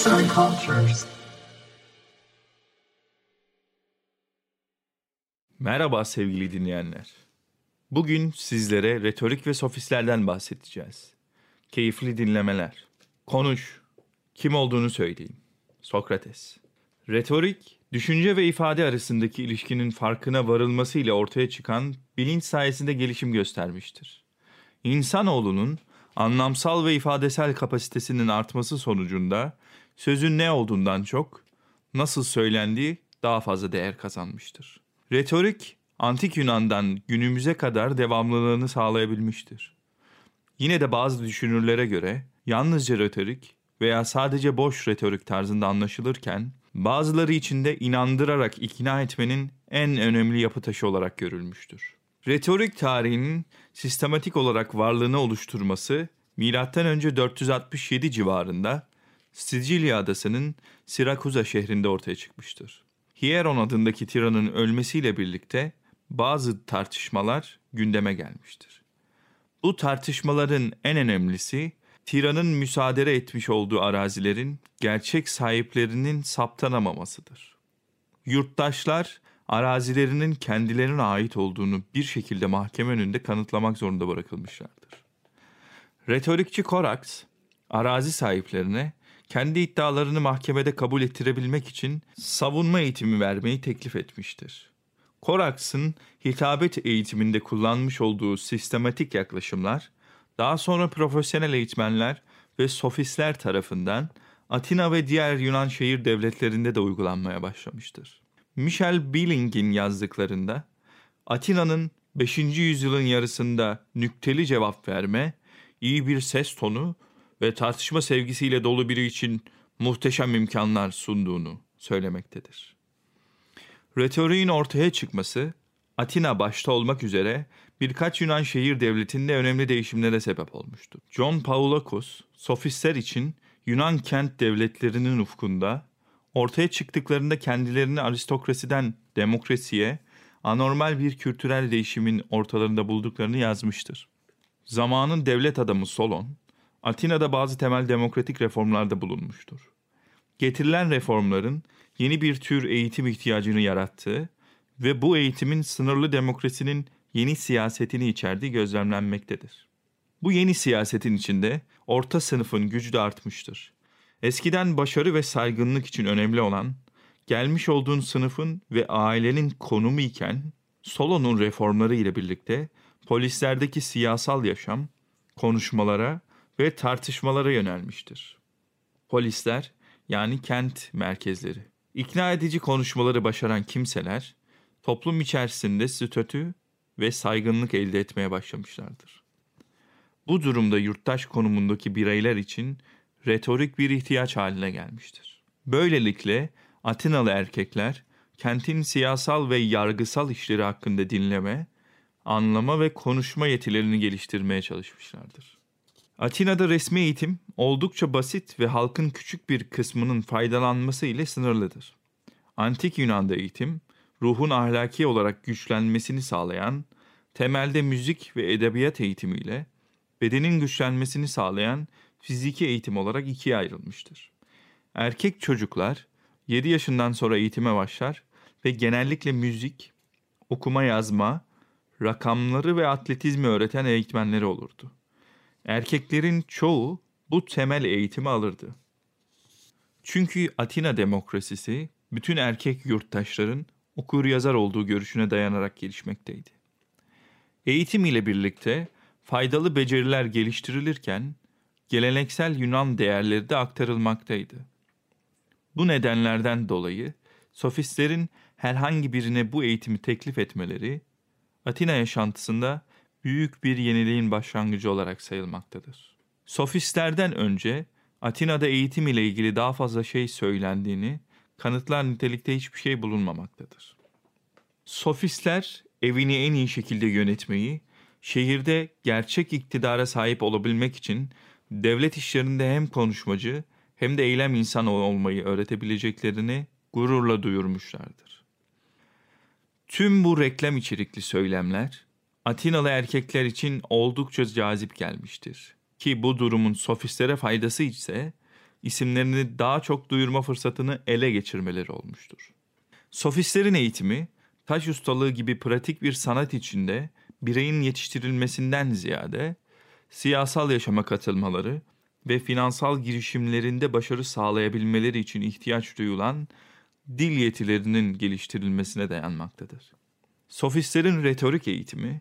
Arts and Cultures. Merhaba sevgili dinleyenler. Bugün sizlere retorik ve sofistlerden bahsedeceğiz. Keyifli dinlemeler. Konuş. Kim olduğunu söyleyin. Sokrates. Retorik, düşünce ve ifade arasındaki ilişkinin farkına varılmasıyla ortaya çıkan bilinç sayesinde gelişim göstermiştir. İnsanoğlunun anlamsal ve ifadesel kapasitesinin artması sonucunda sözün ne olduğundan çok nasıl söylendiği daha fazla değer kazanmıştır. Retorik, antik Yunan'dan günümüze kadar devamlılığını sağlayabilmiştir. Yine de bazı düşünürlere göre yalnızca retorik veya sadece boş retorik tarzında anlaşılırken bazıları için de inandırarak ikna etmenin en önemli yapı taşı olarak görülmüştür. Retorik tarihinin sistematik olarak varlığını oluşturması M.Ö. 467 civarında Sicilya adasının Sirakuza şehrinde ortaya çıkmıştır. Hieron adındaki tiranın ölmesiyle birlikte bazı tartışmalar gündeme gelmiştir. Bu tartışmaların en önemlisi tiranın müsaade etmiş olduğu arazilerin gerçek sahiplerinin saptanamamasıdır. Yurttaşlar arazilerinin kendilerine ait olduğunu bir şekilde mahkeme önünde kanıtlamak zorunda bırakılmışlardır. Retorikçi Koraks, arazi sahiplerine kendi iddialarını mahkemede kabul ettirebilmek için savunma eğitimi vermeyi teklif etmiştir. Koraks'ın hitabet eğitiminde kullanmış olduğu sistematik yaklaşımlar, daha sonra profesyonel eğitmenler ve sofistler tarafından Atina ve diğer Yunan şehir devletlerinde de uygulanmaya başlamıştır. Michel Billing'in yazdıklarında Atina'nın 5. yüzyılın yarısında nükteli cevap verme, iyi bir ses tonu ve tartışma sevgisiyle dolu biri için muhteşem imkanlar sunduğunu söylemektedir. Retoriğin ortaya çıkması Atina başta olmak üzere birkaç Yunan şehir devletinde önemli değişimlere sebep olmuştur. John Paulakos, sofistler için Yunan kent devletlerinin ufkunda ortaya çıktıklarında kendilerini aristokrasiden demokrasiye, anormal bir kültürel değişimin ortalarında bulduklarını yazmıştır. Zamanın devlet adamı Solon, Atina'da bazı temel demokratik reformlarda bulunmuştur. Getirilen reformların yeni bir tür eğitim ihtiyacını yarattığı ve bu eğitimin sınırlı demokrasinin yeni siyasetini içerdiği gözlemlenmektedir. Bu yeni siyasetin içinde orta sınıfın gücü de artmıştır. Eskiden başarı ve saygınlık için önemli olan, gelmiş olduğun sınıfın ve ailenin konumu iken, Solon'un reformları ile birlikte polislerdeki siyasal yaşam, konuşmalara ve tartışmalara yönelmiştir. Polisler yani kent merkezleri. İkna edici konuşmaları başaran kimseler toplum içerisinde statü ve saygınlık elde etmeye başlamışlardır. Bu durumda yurttaş konumundaki bireyler için retorik bir ihtiyaç haline gelmiştir. Böylelikle Atinalı erkekler kentin siyasal ve yargısal işleri hakkında dinleme, anlama ve konuşma yetilerini geliştirmeye çalışmışlardır. Atina'da resmi eğitim oldukça basit ve halkın küçük bir kısmının faydalanması ile sınırlıdır. Antik Yunan'da eğitim, ruhun ahlaki olarak güçlenmesini sağlayan, temelde müzik ve edebiyat eğitimiyle bedenin güçlenmesini sağlayan fiziki eğitim olarak ikiye ayrılmıştır. Erkek çocuklar 7 yaşından sonra eğitime başlar ve genellikle müzik, okuma yazma, rakamları ve atletizmi öğreten eğitmenleri olurdu. Erkeklerin çoğu bu temel eğitimi alırdı. Çünkü Atina demokrasisi bütün erkek yurttaşların okur yazar olduğu görüşüne dayanarak gelişmekteydi. Eğitim ile birlikte faydalı beceriler geliştirilirken geleneksel Yunan değerleri de aktarılmaktaydı. Bu nedenlerden dolayı sofistlerin herhangi birine bu eğitimi teklif etmeleri Atina yaşantısında büyük bir yeniliğin başlangıcı olarak sayılmaktadır. Sofistlerden önce Atina'da eğitim ile ilgili daha fazla şey söylendiğini kanıtlar nitelikte hiçbir şey bulunmamaktadır. Sofistler evini en iyi şekilde yönetmeyi, şehirde gerçek iktidara sahip olabilmek için devlet işlerinde hem konuşmacı hem de eylem insanı olmayı öğretebileceklerini gururla duyurmuşlardır. Tüm bu reklam içerikli söylemler Atinalı erkekler için oldukça cazip gelmiştir. Ki bu durumun sofistlere faydası ise isimlerini daha çok duyurma fırsatını ele geçirmeleri olmuştur. Sofistlerin eğitimi, taş ustalığı gibi pratik bir sanat içinde bireyin yetiştirilmesinden ziyade siyasal yaşama katılmaları ve finansal girişimlerinde başarı sağlayabilmeleri için ihtiyaç duyulan dil yetilerinin geliştirilmesine dayanmaktadır. Sofistlerin retorik eğitimi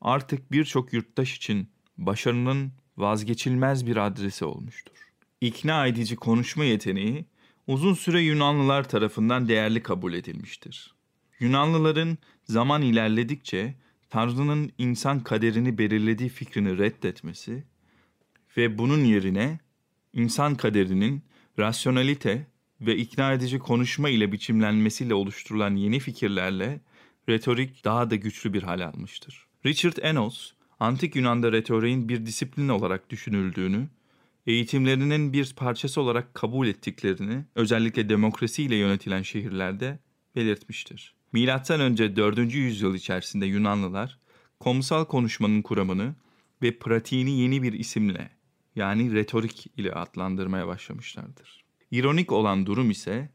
artık birçok yurttaş için başarının vazgeçilmez bir adresi olmuştur. İkna edici konuşma yeteneği uzun süre Yunanlılar tarafından değerli kabul edilmiştir. Yunanlıların zaman ilerledikçe Tanrı'nın insan kaderini belirlediği fikrini reddetmesi ve bunun yerine insan kaderinin rasyonalite ve ikna edici konuşma ile biçimlenmesiyle oluşturulan yeni fikirlerle retorik daha da güçlü bir hale almıştır. Richard Enos, antik Yunan'da retoriğin bir disiplin olarak düşünüldüğünü, eğitimlerinin bir parçası olarak kabul ettiklerini özellikle demokrasi ile yönetilen şehirlerde belirtmiştir. Milattan önce 4. yüzyıl içerisinde Yunanlılar komusal konuşmanın kuramını ve pratiğini yeni bir isimle yani retorik ile adlandırmaya başlamışlardır. İronik olan durum ise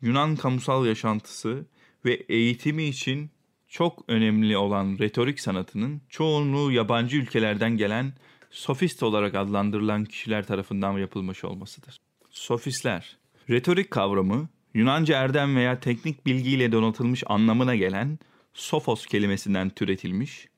Yunan kamusal yaşantısı ve eğitimi için çok önemli olan retorik sanatının çoğunluğu yabancı ülkelerden gelen sofist olarak adlandırılan kişiler tarafından yapılmış olmasıdır. Sofistler, retorik kavramı Yunanca erdem veya teknik bilgiyle donatılmış anlamına gelen sofos kelimesinden türetilmiş,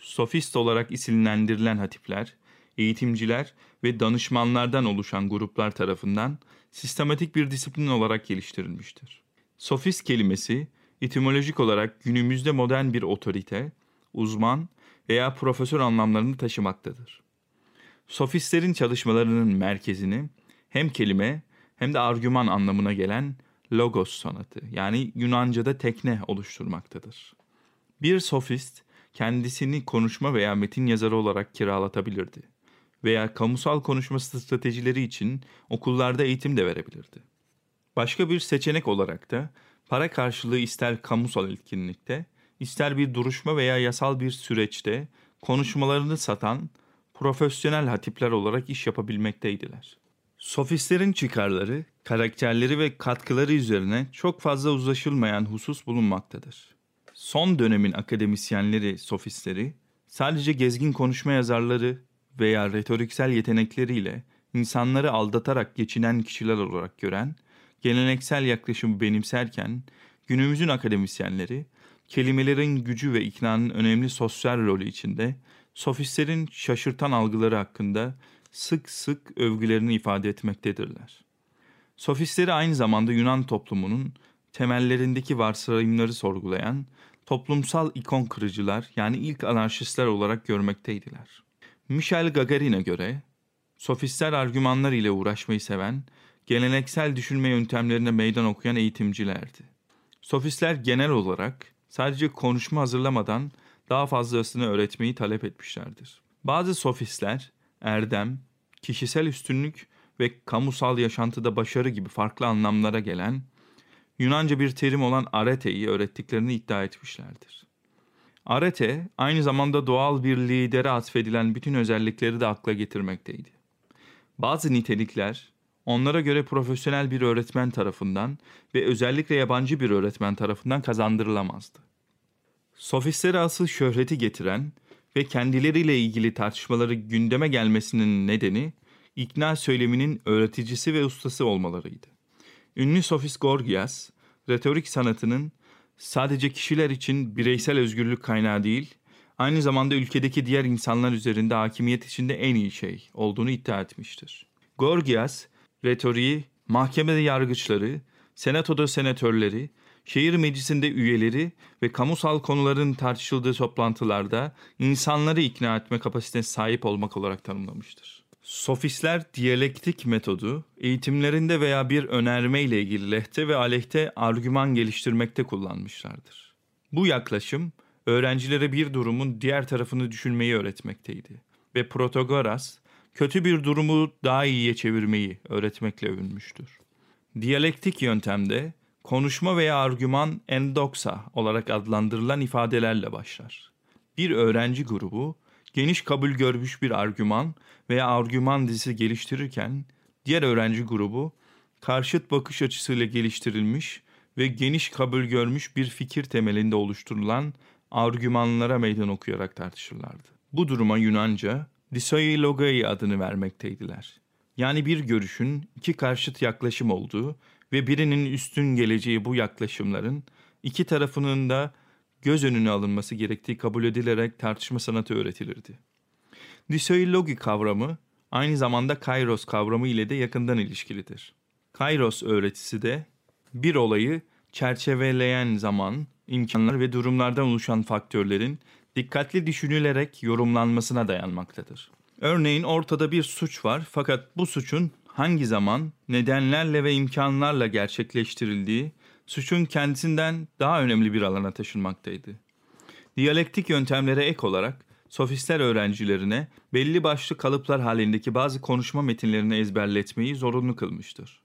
sofist olarak isimlendirilen hatipler, eğitimciler ve danışmanlardan oluşan gruplar tarafından sistematik bir disiplin olarak geliştirilmiştir. Sofist kelimesi etimolojik olarak günümüzde modern bir otorite, uzman veya profesör anlamlarını taşımaktadır. Sofistlerin çalışmalarının merkezini hem kelime hem de argüman anlamına gelen logos sanatı yani Yunanca'da tekne oluşturmaktadır. Bir sofist kendisini konuşma veya metin yazarı olarak kiralatabilirdi veya kamusal konuşma stratejileri için okullarda eğitim de verebilirdi. Başka bir seçenek olarak da para karşılığı ister kamusal etkinlikte, ister bir duruşma veya yasal bir süreçte konuşmalarını satan profesyonel hatipler olarak iş yapabilmekteydiler. Sofistlerin çıkarları, karakterleri ve katkıları üzerine çok fazla uzlaşılmayan husus bulunmaktadır. Son dönemin akademisyenleri, sofistleri, sadece gezgin konuşma yazarları veya retoriksel yetenekleriyle insanları aldatarak geçinen kişiler olarak gören, geleneksel yaklaşımı benimserken günümüzün akademisyenleri kelimelerin gücü ve iknanın önemli sosyal rolü içinde sofistlerin şaşırtan algıları hakkında sık sık övgülerini ifade etmektedirler. Sofistleri aynı zamanda Yunan toplumunun temellerindeki varsayımları sorgulayan toplumsal ikon kırıcılar yani ilk anarşistler olarak görmekteydiler. Michel Gagarin'e göre sofistler argümanlar ile uğraşmayı seven, geleneksel düşünme yöntemlerine meydan okuyan eğitimcilerdi. Sofistler genel olarak sadece konuşma hazırlamadan daha fazlasını öğretmeyi talep etmişlerdir. Bazı sofistler erdem, kişisel üstünlük ve kamusal yaşantıda başarı gibi farklı anlamlara gelen Yunanca bir terim olan arete'yi öğrettiklerini iddia etmişlerdir. Arete aynı zamanda doğal bir lidere atfedilen bütün özellikleri de akla getirmekteydi. Bazı nitelikler onlara göre profesyonel bir öğretmen tarafından ve özellikle yabancı bir öğretmen tarafından kazandırılamazdı. Sofistleri asıl şöhreti getiren ve kendileriyle ilgili tartışmaları gündeme gelmesinin nedeni ikna söyleminin öğreticisi ve ustası olmalarıydı. Ünlü sofist Gorgias, retorik sanatının sadece kişiler için bireysel özgürlük kaynağı değil, aynı zamanda ülkedeki diğer insanlar üzerinde hakimiyet içinde en iyi şey olduğunu iddia etmiştir. Gorgias, retoriği mahkemede yargıçları, senatoda senatörleri, şehir meclisinde üyeleri ve kamusal konuların tartışıldığı toplantılarda insanları ikna etme kapasitesine sahip olmak olarak tanımlamıştır. Sofistler diyalektik metodu eğitimlerinde veya bir önerme ile ilgili lehte ve aleyhte argüman geliştirmekte kullanmışlardır. Bu yaklaşım öğrencilere bir durumun diğer tarafını düşünmeyi öğretmekteydi ve Protagoras kötü bir durumu daha iyiye çevirmeyi öğretmekle övünmüştür. Diyalektik yöntemde konuşma veya argüman endoksa olarak adlandırılan ifadelerle başlar. Bir öğrenci grubu geniş kabul görmüş bir argüman veya argüman dizisi geliştirirken Diğer öğrenci grubu karşıt bakış açısıyla geliştirilmiş ve geniş kabul görmüş bir fikir temelinde oluşturulan argümanlara meydan okuyarak tartışırlardı. Bu duruma Yunanca Disoilogai adını vermekteydiler. Yani bir görüşün iki karşıt yaklaşım olduğu ve birinin üstün geleceği bu yaklaşımların iki tarafının da göz önüne alınması gerektiği kabul edilerek tartışma sanatı öğretilirdi. Disoilogi kavramı aynı zamanda kairos kavramı ile de yakından ilişkilidir. Kairos öğretisi de bir olayı çerçeveleyen zaman, imkanlar ve durumlardan oluşan faktörlerin dikkatli düşünülerek yorumlanmasına dayanmaktadır. Örneğin ortada bir suç var fakat bu suçun hangi zaman, nedenlerle ve imkanlarla gerçekleştirildiği suçun kendisinden daha önemli bir alana taşınmaktaydı. Diyalektik yöntemlere ek olarak sofistler öğrencilerine belli başlı kalıplar halindeki bazı konuşma metinlerini ezberletmeyi zorunlu kılmıştır.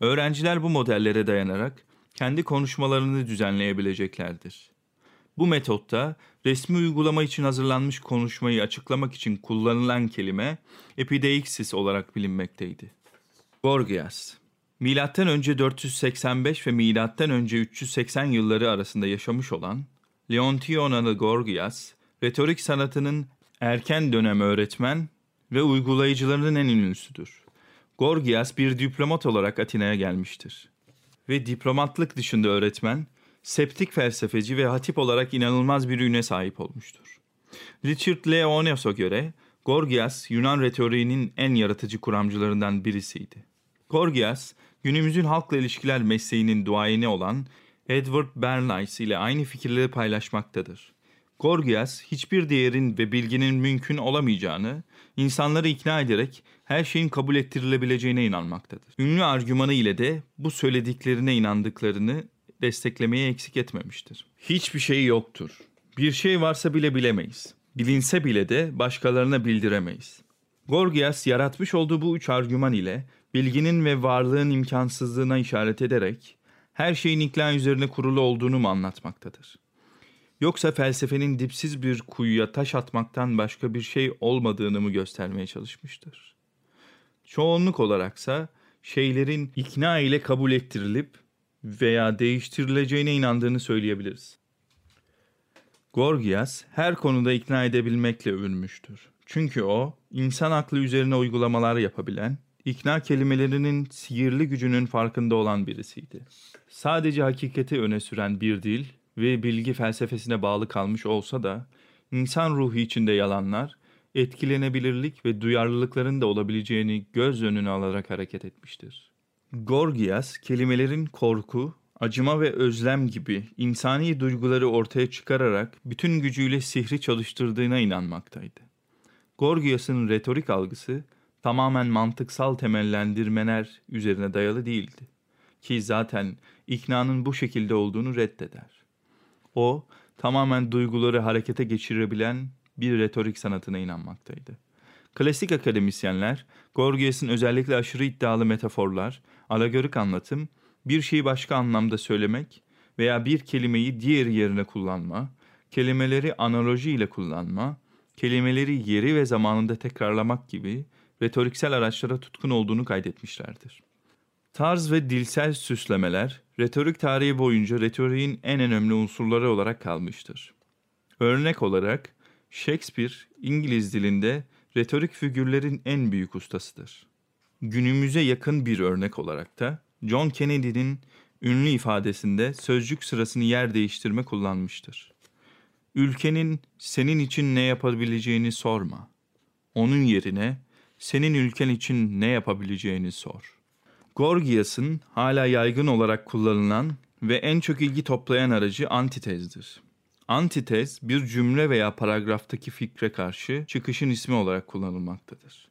Öğrenciler bu modellere dayanarak kendi konuşmalarını düzenleyebileceklerdir. Bu metotta resmi uygulama için hazırlanmış konuşmayı açıklamak için kullanılan kelime epideixis olarak bilinmekteydi. Gorgias Milattan önce 485 ve milattan önce 380 yılları arasında yaşamış olan Leontionalı Gorgias, retorik sanatının erken dönem öğretmen ve uygulayıcılarının en ünlüsüdür. Gorgias bir diplomat olarak Atina'ya gelmiştir. Ve diplomatlık dışında öğretmen, septik felsefeci ve hatip olarak inanılmaz bir üne sahip olmuştur. Richard Leones'a göre Gorgias Yunan retoriğinin en yaratıcı kuramcılarından birisiydi. Gorgias, günümüzün halkla ilişkiler mesleğinin duayeni olan Edward Bernays ile aynı fikirleri paylaşmaktadır. Gorgias, hiçbir değerin ve bilginin mümkün olamayacağını, insanları ikna ederek her şeyin kabul ettirilebileceğine inanmaktadır. Ünlü argümanı ile de bu söylediklerine inandıklarını desteklemeye eksik etmemiştir. Hiçbir şey yoktur. Bir şey varsa bile bilemeyiz. Bilinse bile de başkalarına bildiremeyiz. Gorgias yaratmış olduğu bu üç argüman ile bilginin ve varlığın imkansızlığına işaret ederek her şeyin ikna üzerine kurulu olduğunu mu anlatmaktadır? Yoksa felsefenin dipsiz bir kuyuya taş atmaktan başka bir şey olmadığını mı göstermeye çalışmıştır? Çoğunluk olaraksa şeylerin ikna ile kabul ettirilip veya değiştirileceğine inandığını söyleyebiliriz. Gorgias her konuda ikna edebilmekle övünmüştür. Çünkü o, insan aklı üzerine uygulamalar yapabilen, ikna kelimelerinin sihirli gücünün farkında olan birisiydi. Sadece hakikati öne süren bir dil ve bilgi felsefesine bağlı kalmış olsa da, insan ruhu içinde yalanlar, etkilenebilirlik ve duyarlılıkların da olabileceğini göz önüne alarak hareket etmiştir. Gorgias, kelimelerin korku, acıma ve özlem gibi insani duyguları ortaya çıkararak bütün gücüyle sihri çalıştırdığına inanmaktaydı. Gorgias'ın retorik algısı tamamen mantıksal temellendirmeler üzerine dayalı değildi. Ki zaten iknanın bu şekilde olduğunu reddeder. O, tamamen duyguları harekete geçirebilen bir retorik sanatına inanmaktaydı. Klasik akademisyenler, Gorgias'ın özellikle aşırı iddialı metaforlar, alegörik anlatım, bir şeyi başka anlamda söylemek veya bir kelimeyi diğer yerine kullanma, kelimeleri analoji ile kullanma, kelimeleri yeri ve zamanında tekrarlamak gibi retoriksel araçlara tutkun olduğunu kaydetmişlerdir. Tarz ve dilsel süslemeler, retorik tarihi boyunca retoriğin en önemli unsurları olarak kalmıştır. Örnek olarak Shakespeare, İngiliz dilinde retorik figürlerin en büyük ustasıdır. Günümüze yakın bir örnek olarak da John Kennedy'nin ünlü ifadesinde sözcük sırasını yer değiştirme kullanmıştır. Ülkenin senin için ne yapabileceğini sorma. Onun yerine senin ülken için ne yapabileceğini sor. Gorgias'ın hala yaygın olarak kullanılan ve en çok ilgi toplayan aracı antitezdir. Antitez bir cümle veya paragraftaki fikre karşı çıkışın ismi olarak kullanılmaktadır.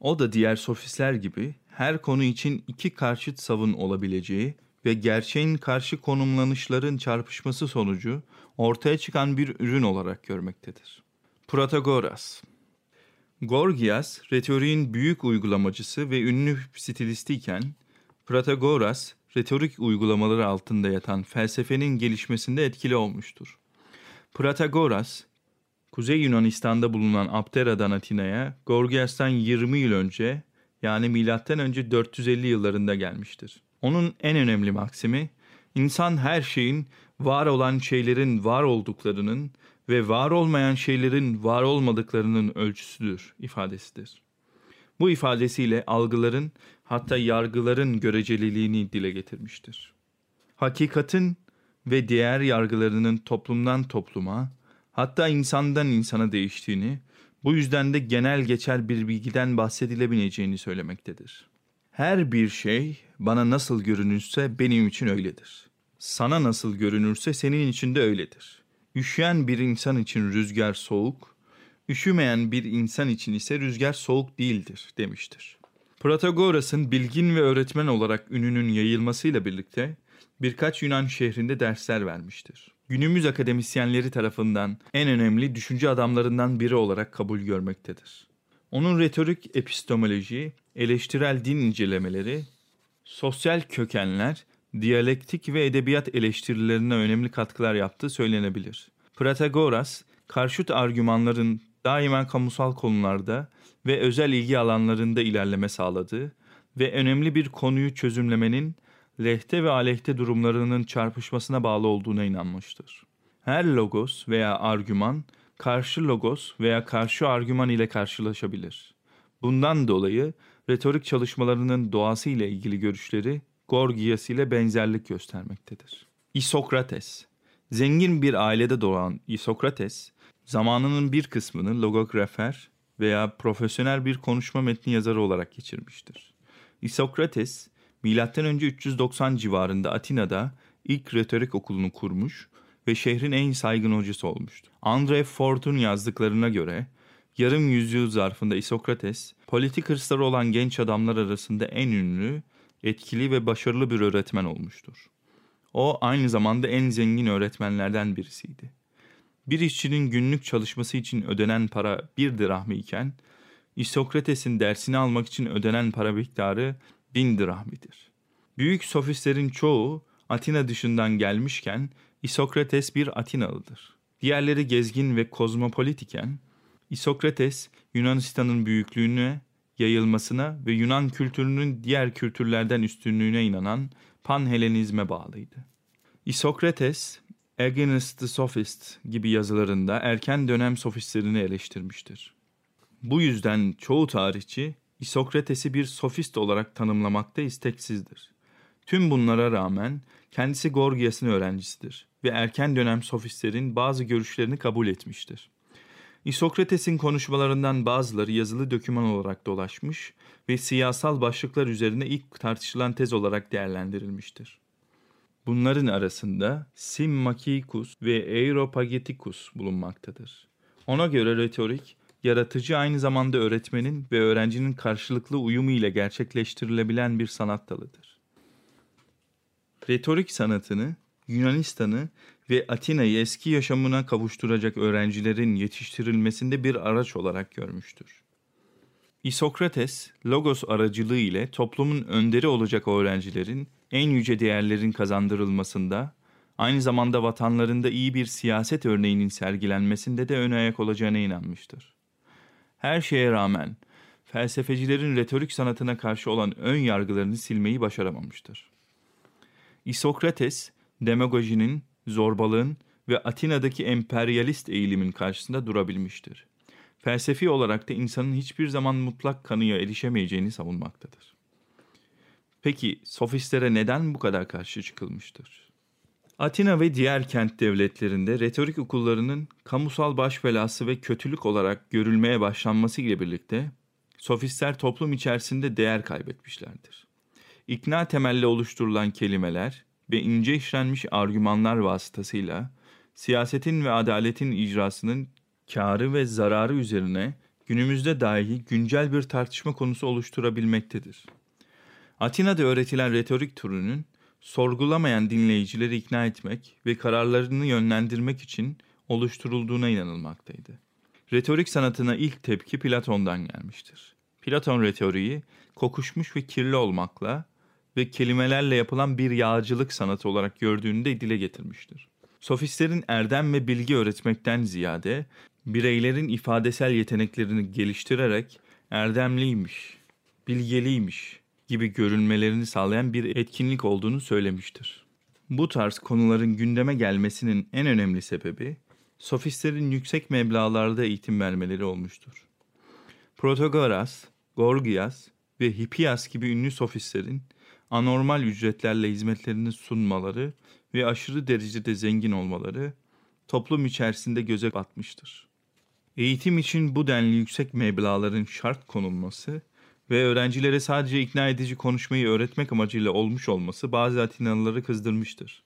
O da diğer sofistler gibi her konu için iki karşıt savun olabileceği ve gerçeğin karşı konumlanışların çarpışması sonucu ortaya çıkan bir ürün olarak görmektedir. Protagoras Gorgias, retoriğin büyük uygulamacısı ve ünlü stilistiyken, Protagoras, retorik uygulamaları altında yatan felsefenin gelişmesinde etkili olmuştur. Protagoras, Kuzey Yunanistan'da bulunan Aptera'dan Atina'ya Gorgias'tan 20 yıl önce yani milattan önce 450 yıllarında gelmiştir. Onun en önemli maksimi insan her şeyin var olan şeylerin var olduklarının ve var olmayan şeylerin var olmadıklarının ölçüsüdür ifadesidir. Bu ifadesiyle algıların hatta yargıların göreceliliğini dile getirmiştir. Hakikatin ve diğer yargılarının toplumdan topluma, hatta insandan insana değiştiğini, bu yüzden de genel geçer bir bilgiden bahsedilebileceğini söylemektedir. Her bir şey bana nasıl görünürse benim için öyledir. Sana nasıl görünürse senin için de öyledir. Üşüyen bir insan için rüzgar soğuk, üşümeyen bir insan için ise rüzgar soğuk değildir demiştir. Protagoras'ın bilgin ve öğretmen olarak ününün yayılmasıyla birlikte birkaç Yunan şehrinde dersler vermiştir. Günümüz akademisyenleri tarafından en önemli düşünce adamlarından biri olarak kabul görmektedir. Onun retorik epistemoloji, eleştirel din incelemeleri, sosyal kökenler, diyalektik ve edebiyat eleştirilerine önemli katkılar yaptığı söylenebilir. Protagoras, karşıt argümanların daima kamusal konularda ve özel ilgi alanlarında ilerleme sağladığı ve önemli bir konuyu çözümlemenin lehte ve aleyhte durumlarının çarpışmasına bağlı olduğuna inanmıştır. Her logos veya argüman karşı logos veya karşı argüman ile karşılaşabilir. Bundan dolayı retorik çalışmalarının doğası ile ilgili görüşleri Gorgias ile benzerlik göstermektedir. İsokrates Zengin bir ailede doğan İsokrates, zamanının bir kısmını logografer veya profesyonel bir konuşma metni yazarı olarak geçirmiştir. İsokrates, M.Ö. 390 civarında Atina'da ilk retorik okulunu kurmuş ve şehrin en saygın hocası olmuştu. Andre Fort'un yazdıklarına göre yarım yüzyıl zarfında İsokrates, politik hırsları olan genç adamlar arasında en ünlü, etkili ve başarılı bir öğretmen olmuştur. O aynı zamanda en zengin öğretmenlerden birisiydi. Bir işçinin günlük çalışması için ödenen para bir dirahmi iken, İsokrates'in dersini almak için ödenen para miktarı bin dirahmidir. Büyük sofistlerin çoğu Atina dışından gelmişken İsokrates bir Atinalıdır. Diğerleri gezgin ve kozmopolit iken İsokrates Yunanistan'ın büyüklüğüne, yayılmasına ve Yunan kültürünün diğer kültürlerden üstünlüğüne inanan Panhelenizme bağlıydı. İsokrates, Against the Sophist gibi yazılarında erken dönem sofistlerini eleştirmiştir. Bu yüzden çoğu tarihçi İsokrates'i bir sofist olarak tanımlamakta isteksizdir. Tüm bunlara rağmen kendisi Gorgias'ın öğrencisidir ve erken dönem sofistlerin bazı görüşlerini kabul etmiştir. İsokrates'in konuşmalarından bazıları yazılı döküman olarak dolaşmış ve siyasal başlıklar üzerine ilk tartışılan tez olarak değerlendirilmiştir. Bunların arasında Simmakikus ve Aeropageticus bulunmaktadır. Ona göre retorik, yaratıcı aynı zamanda öğretmenin ve öğrencinin karşılıklı uyumu ile gerçekleştirilebilen bir sanat dalıdır. Retorik sanatını, Yunanistan'ı ve Atina'yı eski yaşamına kavuşturacak öğrencilerin yetiştirilmesinde bir araç olarak görmüştür. İsokrates, Logos aracılığı ile toplumun önderi olacak öğrencilerin en yüce değerlerin kazandırılmasında, aynı zamanda vatanlarında iyi bir siyaset örneğinin sergilenmesinde de ön ayak olacağına inanmıştır. Her şeye rağmen felsefecilerin retorik sanatına karşı olan ön yargılarını silmeyi başaramamıştır. İsokrates, demagojinin, zorbalığın ve Atina'daki emperyalist eğilimin karşısında durabilmiştir. Felsefi olarak da insanın hiçbir zaman mutlak kanıya erişemeyeceğini savunmaktadır. Peki sofistlere neden bu kadar karşı çıkılmıştır? Atina ve diğer kent devletlerinde retorik okullarının kamusal baş belası ve kötülük olarak görülmeye başlanması ile birlikte sofistler toplum içerisinde değer kaybetmişlerdir. İkna temelli oluşturulan kelimeler ve ince işlenmiş argümanlar vasıtasıyla siyasetin ve adaletin icrasının karı ve zararı üzerine günümüzde dahi güncel bir tartışma konusu oluşturabilmektedir. Atina'da öğretilen retorik türünün sorgulamayan dinleyicileri ikna etmek ve kararlarını yönlendirmek için oluşturulduğuna inanılmaktaydı. Retorik sanatına ilk tepki Platon'dan gelmiştir. Platon retoriği kokuşmuş ve kirli olmakla ve kelimelerle yapılan bir yağcılık sanatı olarak gördüğünü de dile getirmiştir. Sofistlerin erdem ve bilgi öğretmekten ziyade bireylerin ifadesel yeteneklerini geliştirerek erdemliymiş, bilgeliymiş gibi görünmelerini sağlayan bir etkinlik olduğunu söylemiştir. Bu tarz konuların gündeme gelmesinin en önemli sebebi sofistlerin yüksek meblağlarda eğitim vermeleri olmuştur. Protagoras, Gorgias ve Hippias gibi ünlü sofistlerin anormal ücretlerle hizmetlerini sunmaları ve aşırı derecede zengin olmaları toplum içerisinde göze batmıştır. Eğitim için bu denli yüksek meblağların şart konulması ve öğrencilere sadece ikna edici konuşmayı öğretmek amacıyla olmuş olması bazı Atinalıları kızdırmıştır.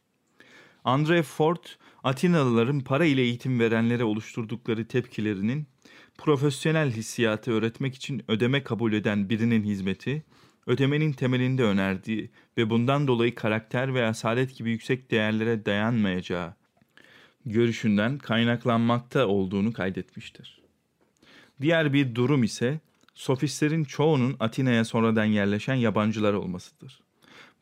Andre Ford, Atinalıların para ile eğitim verenlere oluşturdukları tepkilerinin profesyonel hissiyatı öğretmek için ödeme kabul eden birinin hizmeti, ödemenin temelinde önerdiği ve bundan dolayı karakter ve asalet gibi yüksek değerlere dayanmayacağı görüşünden kaynaklanmakta olduğunu kaydetmiştir. Diğer bir durum ise sofistlerin çoğunun Atina'ya sonradan yerleşen yabancılar olmasıdır.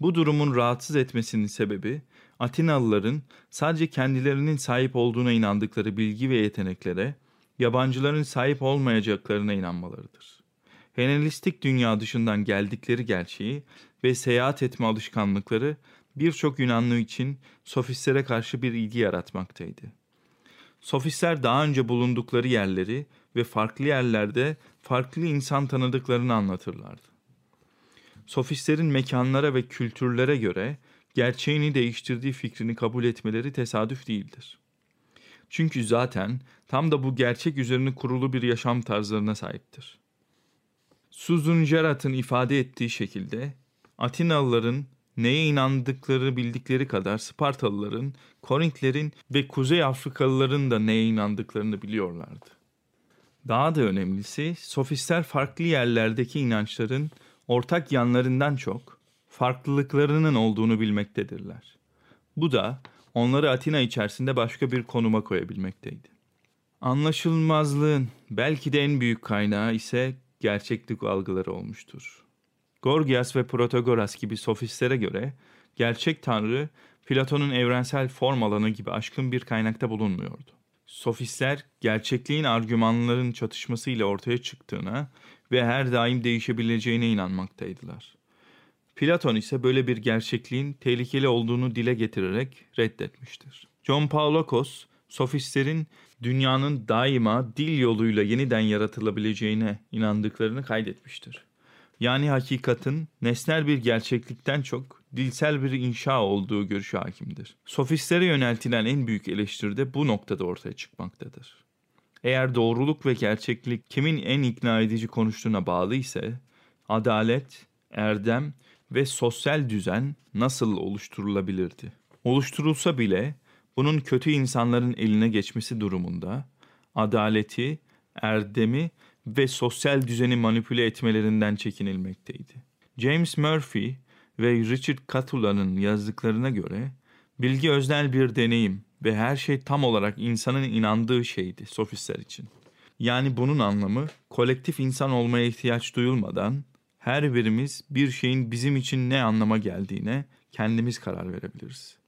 Bu durumun rahatsız etmesinin sebebi Atinalıların sadece kendilerinin sahip olduğuna inandıkları bilgi ve yeteneklere yabancıların sahip olmayacaklarına inanmalarıdır. Helenistik dünya dışından geldikleri gerçeği ve seyahat etme alışkanlıkları birçok Yunanlı için sofistlere karşı bir ilgi yaratmaktaydı. Sofistler daha önce bulundukları yerleri ve farklı yerlerde farklı insan tanıdıklarını anlatırlardı. Sofistlerin mekanlara ve kültürlere göre gerçeğini değiştirdiği fikrini kabul etmeleri tesadüf değildir. Çünkü zaten tam da bu gerçek üzerine kurulu bir yaşam tarzlarına sahiptir. Susan Gerard'ın ifade ettiği şekilde Atinalıların neye inandıkları bildikleri kadar Spartalıların, Korintlerin ve Kuzey Afrikalıların da neye inandıklarını biliyorlardı. Daha da önemlisi sofistler farklı yerlerdeki inançların ortak yanlarından çok farklılıklarının olduğunu bilmektedirler. Bu da onları Atina içerisinde başka bir konuma koyabilmekteydi. Anlaşılmazlığın belki de en büyük kaynağı ise gerçeklik algıları olmuştur. Gorgias ve Protagoras gibi sofistlere göre gerçek tanrı Platon'un evrensel form alanı gibi aşkın bir kaynakta bulunmuyordu. Sofistler gerçekliğin argümanların çatışmasıyla ortaya çıktığına ve her daim değişebileceğine inanmaktaydılar. Platon ise böyle bir gerçekliğin tehlikeli olduğunu dile getirerek reddetmiştir. John Paulokos, sofistlerin dünyanın daima dil yoluyla yeniden yaratılabileceğine inandıklarını kaydetmiştir. Yani hakikatin nesnel bir gerçeklikten çok dilsel bir inşa olduğu görüşü hakimdir. Sofistlere yöneltilen en büyük eleştiri de bu noktada ortaya çıkmaktadır. Eğer doğruluk ve gerçeklik kimin en ikna edici konuştuğuna bağlı ise adalet, erdem ve sosyal düzen nasıl oluşturulabilirdi? Oluşturulsa bile bunun kötü insanların eline geçmesi durumunda adaleti, erdemi ve sosyal düzeni manipüle etmelerinden çekinilmekteydi. James Murphy ve Richard Catula'nın yazdıklarına göre bilgi öznel bir deneyim ve her şey tam olarak insanın inandığı şeydi sofistler için. Yani bunun anlamı kolektif insan olmaya ihtiyaç duyulmadan her birimiz bir şeyin bizim için ne anlama geldiğine kendimiz karar verebiliriz.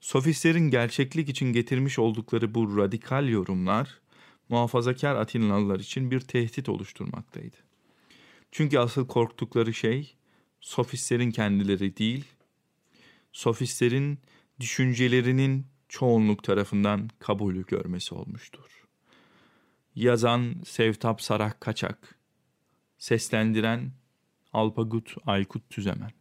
Sofistlerin gerçeklik için getirmiş oldukları bu radikal yorumlar muhafazakar Atinalılar için bir tehdit oluşturmaktaydı. Çünkü asıl korktukları şey sofistlerin kendileri değil, sofistlerin düşüncelerinin çoğunluk tarafından kabulü görmesi olmuştur. Yazan Sevtap Sarak Kaçak, seslendiren Alpagut Aykut Tüzemen